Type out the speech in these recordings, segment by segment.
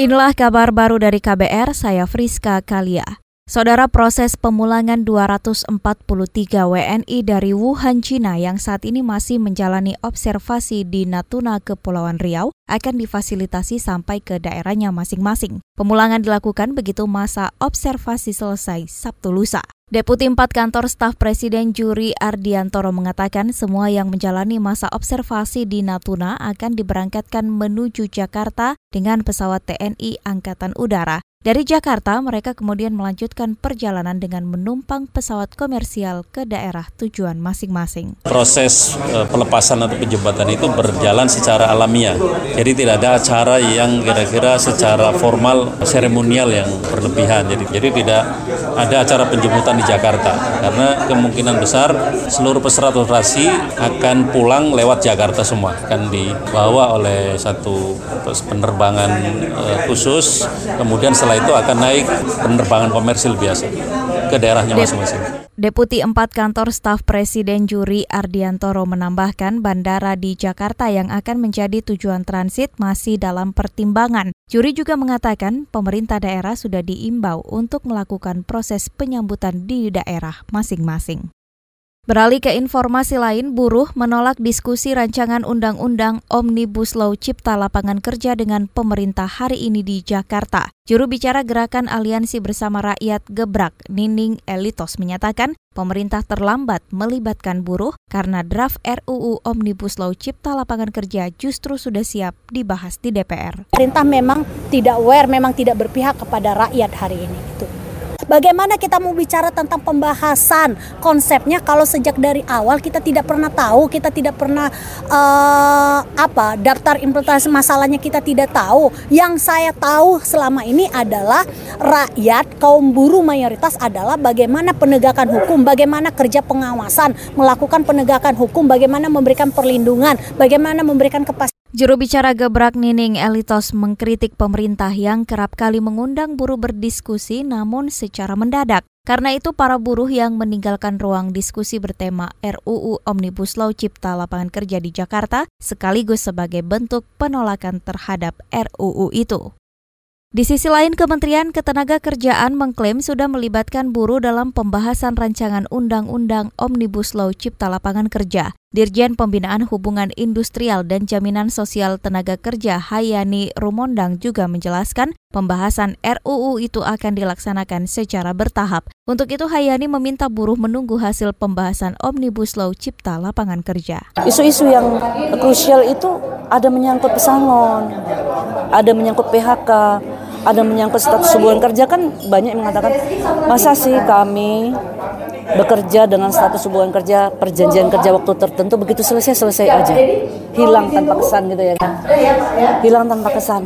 Inilah kabar baru dari KBR, saya Friska Kalia. Saudara proses pemulangan 243 WNI dari Wuhan, Cina yang saat ini masih menjalani observasi di Natuna, Kepulauan Riau akan difasilitasi sampai ke daerahnya masing-masing. Pemulangan dilakukan begitu masa observasi selesai Sabtu lusa. Deputi 4 Kantor Staf Presiden Juri Ardiantoro mengatakan semua yang menjalani masa observasi di Natuna akan diberangkatkan menuju Jakarta dengan pesawat TNI Angkatan Udara. Dari Jakarta, mereka kemudian melanjutkan perjalanan dengan menumpang pesawat komersial ke daerah tujuan masing-masing. Proses uh, pelepasan atau penjembatan itu berjalan secara alamiah. Jadi tidak ada acara yang kira-kira secara formal seremonial yang berlebihan. Jadi jadi tidak ada acara penjemputan di Jakarta. Karena kemungkinan besar seluruh peserta operasi akan pulang lewat Jakarta semua. Akan dibawa oleh satu penerbangan uh, khusus. Kemudian setelah itu akan naik penerbangan komersil biasa ke daerahnya masing-masing. Deputi 4 Kantor Staf Presiden Juri Ardiantoro menambahkan bandara di Jakarta yang akan menjadi tujuan transit masih dalam pertimbangan. Juri juga mengatakan pemerintah daerah sudah diimbau untuk melakukan proses penyambutan di daerah masing-masing. Beralih ke informasi lain, buruh menolak diskusi rancangan undang-undang Omnibus Law Cipta Lapangan Kerja dengan pemerintah hari ini di Jakarta. Juru bicara Gerakan Aliansi Bersama Rakyat Gebrak, Nining Elitos menyatakan pemerintah terlambat melibatkan buruh karena draft RUU Omnibus Law Cipta Lapangan Kerja justru sudah siap dibahas di DPR. Pemerintah memang tidak aware, memang tidak berpihak kepada rakyat hari ini. Itu. Bagaimana kita mau bicara tentang pembahasan konsepnya kalau sejak dari awal kita tidak pernah tahu, kita tidak pernah uh, apa daftar implementasi masalahnya kita tidak tahu. Yang saya tahu selama ini adalah rakyat kaum buruh mayoritas adalah bagaimana penegakan hukum, bagaimana kerja pengawasan, melakukan penegakan hukum, bagaimana memberikan perlindungan, bagaimana memberikan kepastian Juru bicara Gebrak Nining Elitos mengkritik pemerintah yang kerap kali mengundang buruh berdiskusi namun secara mendadak. Karena itu para buruh yang meninggalkan ruang diskusi bertema RUU Omnibus Law Cipta Lapangan Kerja di Jakarta sekaligus sebagai bentuk penolakan terhadap RUU itu. Di sisi lain, Kementerian Ketenagakerjaan mengklaim sudah melibatkan buruh dalam pembahasan rancangan Undang-Undang Omnibus Law Cipta Lapangan Kerja. Dirjen Pembinaan Hubungan Industrial dan Jaminan Sosial Tenaga Kerja Hayani Rumondang juga menjelaskan pembahasan RUU itu akan dilaksanakan secara bertahap. Untuk itu Hayani meminta buruh menunggu hasil pembahasan Omnibus Law Cipta Lapangan Kerja. Isu-isu yang krusial itu ada menyangkut pesangon, ada menyangkut PHK, ada menyangkut status hubungan kerja kan banyak yang mengatakan masa sih kami bekerja dengan status hubungan kerja perjanjian kerja waktu tertentu begitu selesai selesai aja. Hilang tanpa kesan gitu ya hilang tanpa kesan.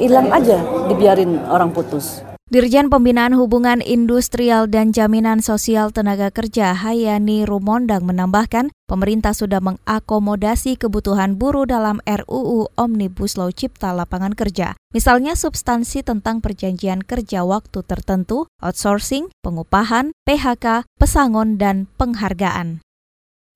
Hilang aja dibiarin orang putus Dirjen Pembinaan Hubungan Industrial dan Jaminan Sosial Tenaga Kerja Hayani Rumondang menambahkan, pemerintah sudah mengakomodasi kebutuhan buruh dalam RUU Omnibus Law Cipta Lapangan Kerja. Misalnya substansi tentang perjanjian kerja waktu tertentu, outsourcing, pengupahan, PHK, pesangon, dan penghargaan.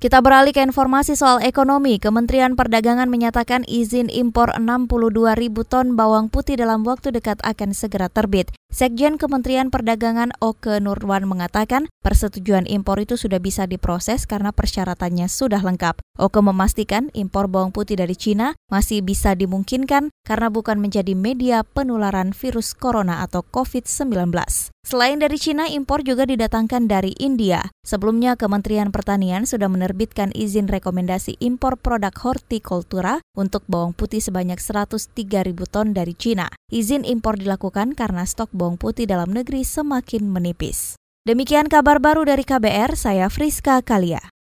Kita beralih ke informasi soal ekonomi. Kementerian Perdagangan menyatakan izin impor 62 ribu ton bawang putih dalam waktu dekat akan segera terbit. Sekjen Kementerian Perdagangan Oke Nurwan mengatakan persetujuan impor itu sudah bisa diproses karena persyaratannya sudah lengkap. Oke memastikan impor bawang putih dari Cina masih bisa dimungkinkan karena bukan menjadi media penularan virus corona atau COVID-19. Selain dari Cina, impor juga didatangkan dari India. Sebelumnya, Kementerian Pertanian sudah menerbitkan izin rekomendasi impor produk hortikultura untuk bawang putih sebanyak 103 ribu ton dari Cina. Izin impor dilakukan karena stok bawang putih dalam negeri semakin menipis. Demikian kabar baru dari KBR, saya Friska Kalia.